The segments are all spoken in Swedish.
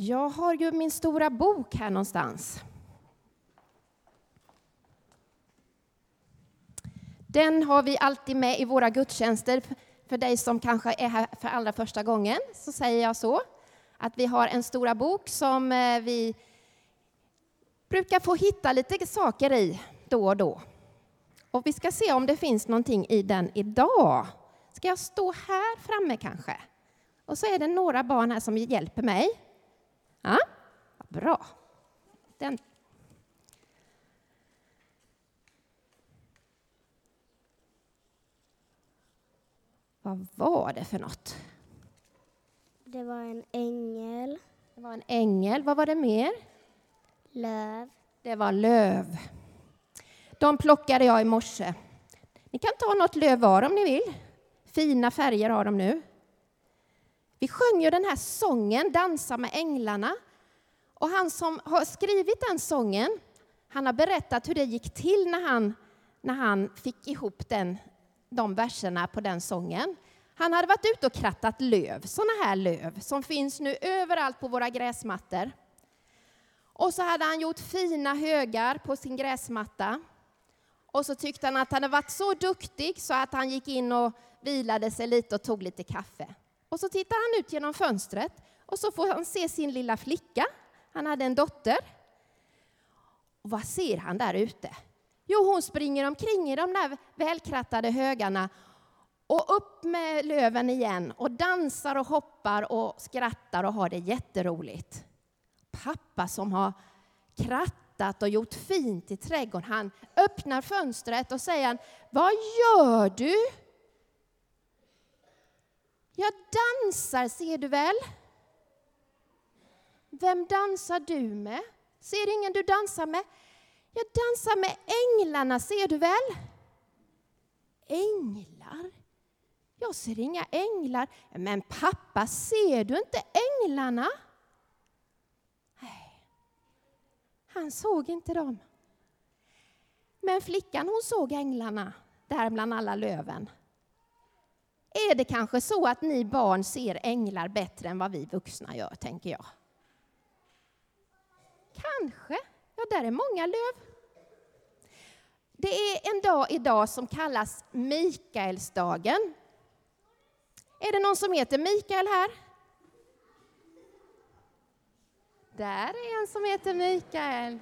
Jag har ju min stora bok här någonstans. Den har vi alltid med i våra gudstjänster. För dig som kanske är här för allra första gången så säger jag så. Att vi har en stora bok som eh, vi brukar få hitta lite saker i då och då. Och vi ska se om det finns någonting i den idag. Ska jag stå här framme kanske? Och så är det några barn här som hjälper mig. Ja, bra. Den. Vad var det för något? Det var en ängel. Det var en ängel. Vad var det mer? Löv. Det var löv. De plockade jag i morse. Ni kan ta något löv var om ni vill. Fina färger har de nu. Vi sjöng ju den här sången, Dansa med änglarna. Och han som har skrivit den sången, han har berättat hur det gick till när han, när han fick ihop den, de verserna på den sången. Han hade varit ute och krattat löv, sådana här löv som finns nu överallt på våra gräsmattor. Och så hade han gjort fina högar på sin gräsmatta. Och så tyckte han att han hade varit så duktig så att han gick in och vilade sig lite och tog lite kaffe. Och så tittar han ut genom fönstret och så får han se sin lilla flicka. Han hade en dotter. Och vad ser han där ute? Jo, hon springer omkring i de där välkrattade högarna och upp med löven igen och dansar och hoppar och skrattar och har det jätteroligt. Pappa som har krattat och gjort fint i trädgården, han öppnar fönstret och säger Vad gör du? Jag dansar, ser du väl? Vem dansar du med? Ser ingen du dansar med? Jag dansar med änglarna, ser du väl? Änglar? Jag ser inga änglar. Men pappa, ser du inte änglarna? Nej, han såg inte dem. Men flickan hon såg änglarna där bland alla löven. Är det kanske så att ni barn ser änglar bättre än vad vi vuxna gör, tänker jag? Kanske. Ja, där är många löv. Det är en dag idag som kallas Mikaelsdagen. Är det någon som heter Mikael här? Där är en som heter Mikael.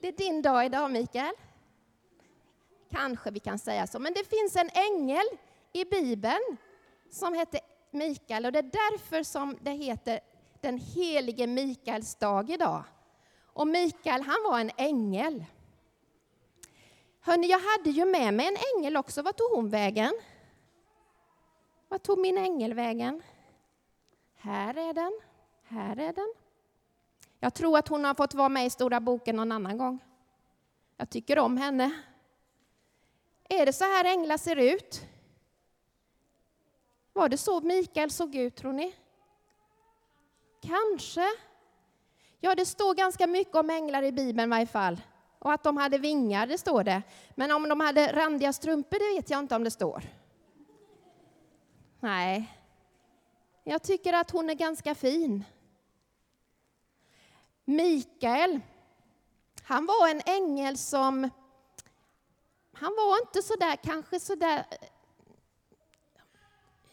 Det är din dag idag, Mikael. Kanske vi kan säga så. Men det finns en ängel i Bibeln som heter Mikael och det är därför som det heter den helige Mikaels dag idag. Och Mikael, han var en ängel. Hörrni, jag hade ju med mig en ängel också. Var tog hon vägen? Var tog min ängel vägen? Här är den. Här är den. Jag tror att hon har fått vara med i Stora boken någon annan gång. Jag tycker om henne. Är det så här änglar ser ut? Var det så Mikael såg ut, tror ni? Kanske. Ja, det står ganska mycket om änglar i Bibeln i varje fall. Och att de hade vingar, det står det. Men om de hade randiga strumpor, det vet jag inte om det står. Nej. Jag tycker att hon är ganska fin. Mikael, han var en ängel som... Han var inte så där, kanske så där...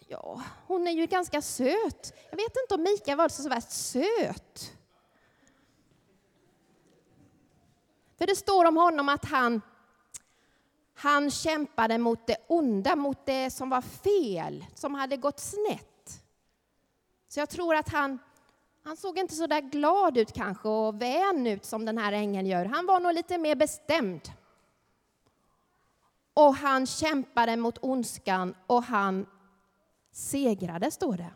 Ja, hon är ju ganska söt. Jag vet inte om Mikael var så värst söt. För det står om honom att han, han kämpade mot det onda, mot det som var fel, som hade gått snett. Så jag tror att han, han såg inte så där glad ut kanske och vän ut som den här ängeln gör. Han var nog lite mer bestämd. Och han kämpade mot ondskan och han segrade, står det.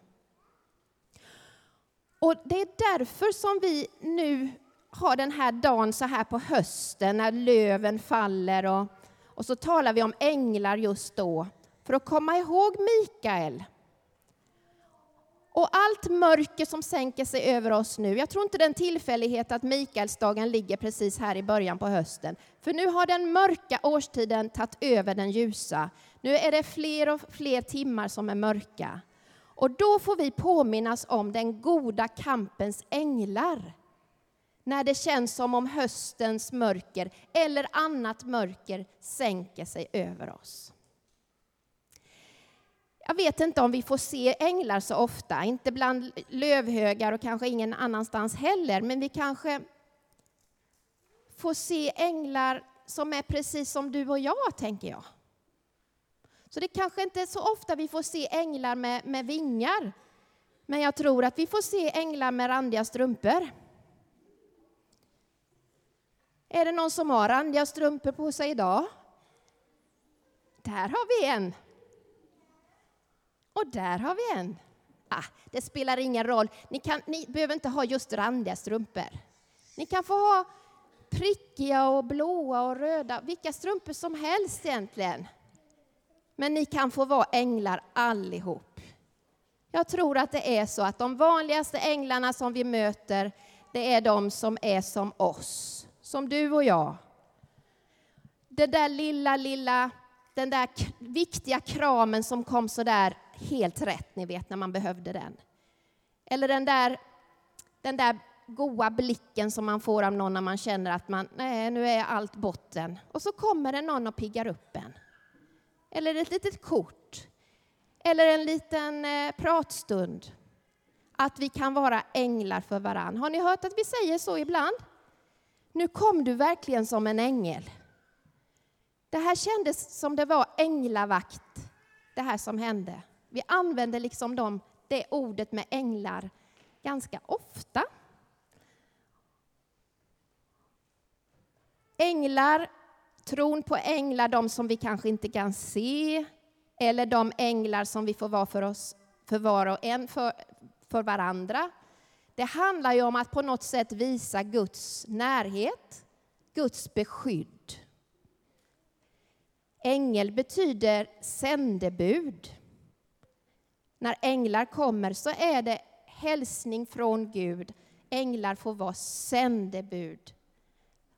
Och det är därför som vi nu har den här dagen så här på hösten när löven faller och, och så talar vi om änglar just då för att komma ihåg Mikael. Och allt mörker som sänker sig över oss nu. Jag tror inte det är en tillfällighet att Mikaelsdagen ligger precis här i början på hösten. För nu har den mörka årstiden tagit över den ljusa. Nu är det fler och fler timmar som är mörka. Och då får vi påminnas om den goda kampens änglar. När det känns som om höstens mörker eller annat mörker sänker sig över oss. Jag vet inte om vi får se änglar så ofta, inte bland lövhögar och kanske ingen annanstans heller, men vi kanske får se änglar som är precis som du och jag, tänker jag. Så det kanske inte är så ofta vi får se änglar med, med vingar, men jag tror att vi får se änglar med randiga strumpor. Är det någon som har randiga strumpor på sig idag? Där har vi en. Och där har vi en. Ah, det spelar ingen roll. Ni, kan, ni behöver inte ha just randiga strumpor. Ni kan få ha prickiga och blåa och röda, vilka strumpor som helst egentligen. Men ni kan få vara änglar allihop. Jag tror att det är så att de vanligaste änglarna som vi möter, det är de som är som oss, som du och jag. Det där lilla, lilla, den där viktiga kramen som kom så där helt rätt, ni vet, när man behövde den. Eller den där, den där goa blicken som man får av någon när man känner att man, nej, nu är allt botten. Och så kommer det någon och piggar upp en. Eller ett litet kort. Eller en liten eh, pratstund. Att vi kan vara änglar för varann. Har ni hört att vi säger så ibland? Nu kom du verkligen som en ängel. Det här kändes som det var änglavakt, det här som hände. Vi använder liksom de, det ordet med änglar ganska ofta. Änglar, tron på änglar, de som vi kanske inte kan se, eller de änglar som vi får vara för oss, för var och en, för, för varandra. Det handlar ju om att på något sätt visa Guds närhet, Guds beskydd. Ängel betyder sändebud. När änglar kommer så är det hälsning från Gud. Änglar får vara sändebud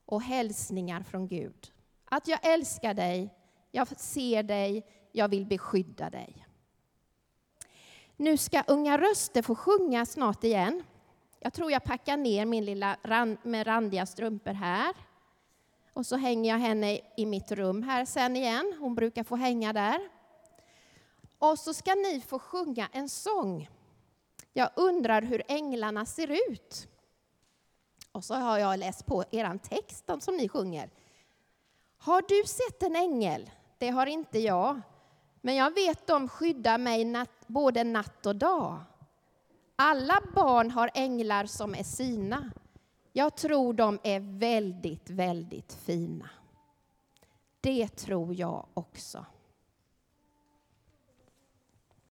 och hälsningar från Gud. Att jag älskar dig, jag ser dig, jag vill beskydda dig. Nu ska Unga röster få sjunga snart igen. Jag tror jag packar ner min lilla rand, med randiga strumpor här. Och så hänger jag henne i mitt rum här sen igen. Hon brukar få hänga där. Och så ska ni få sjunga en sång. Jag undrar hur änglarna ser ut. Och så har jag läst på er text som ni sjunger. Har du sett en ängel? Det har inte jag. Men jag vet de skyddar mig natt, både natt och dag. Alla barn har änglar som är sina. Jag tror de är väldigt, väldigt fina. Det tror jag också.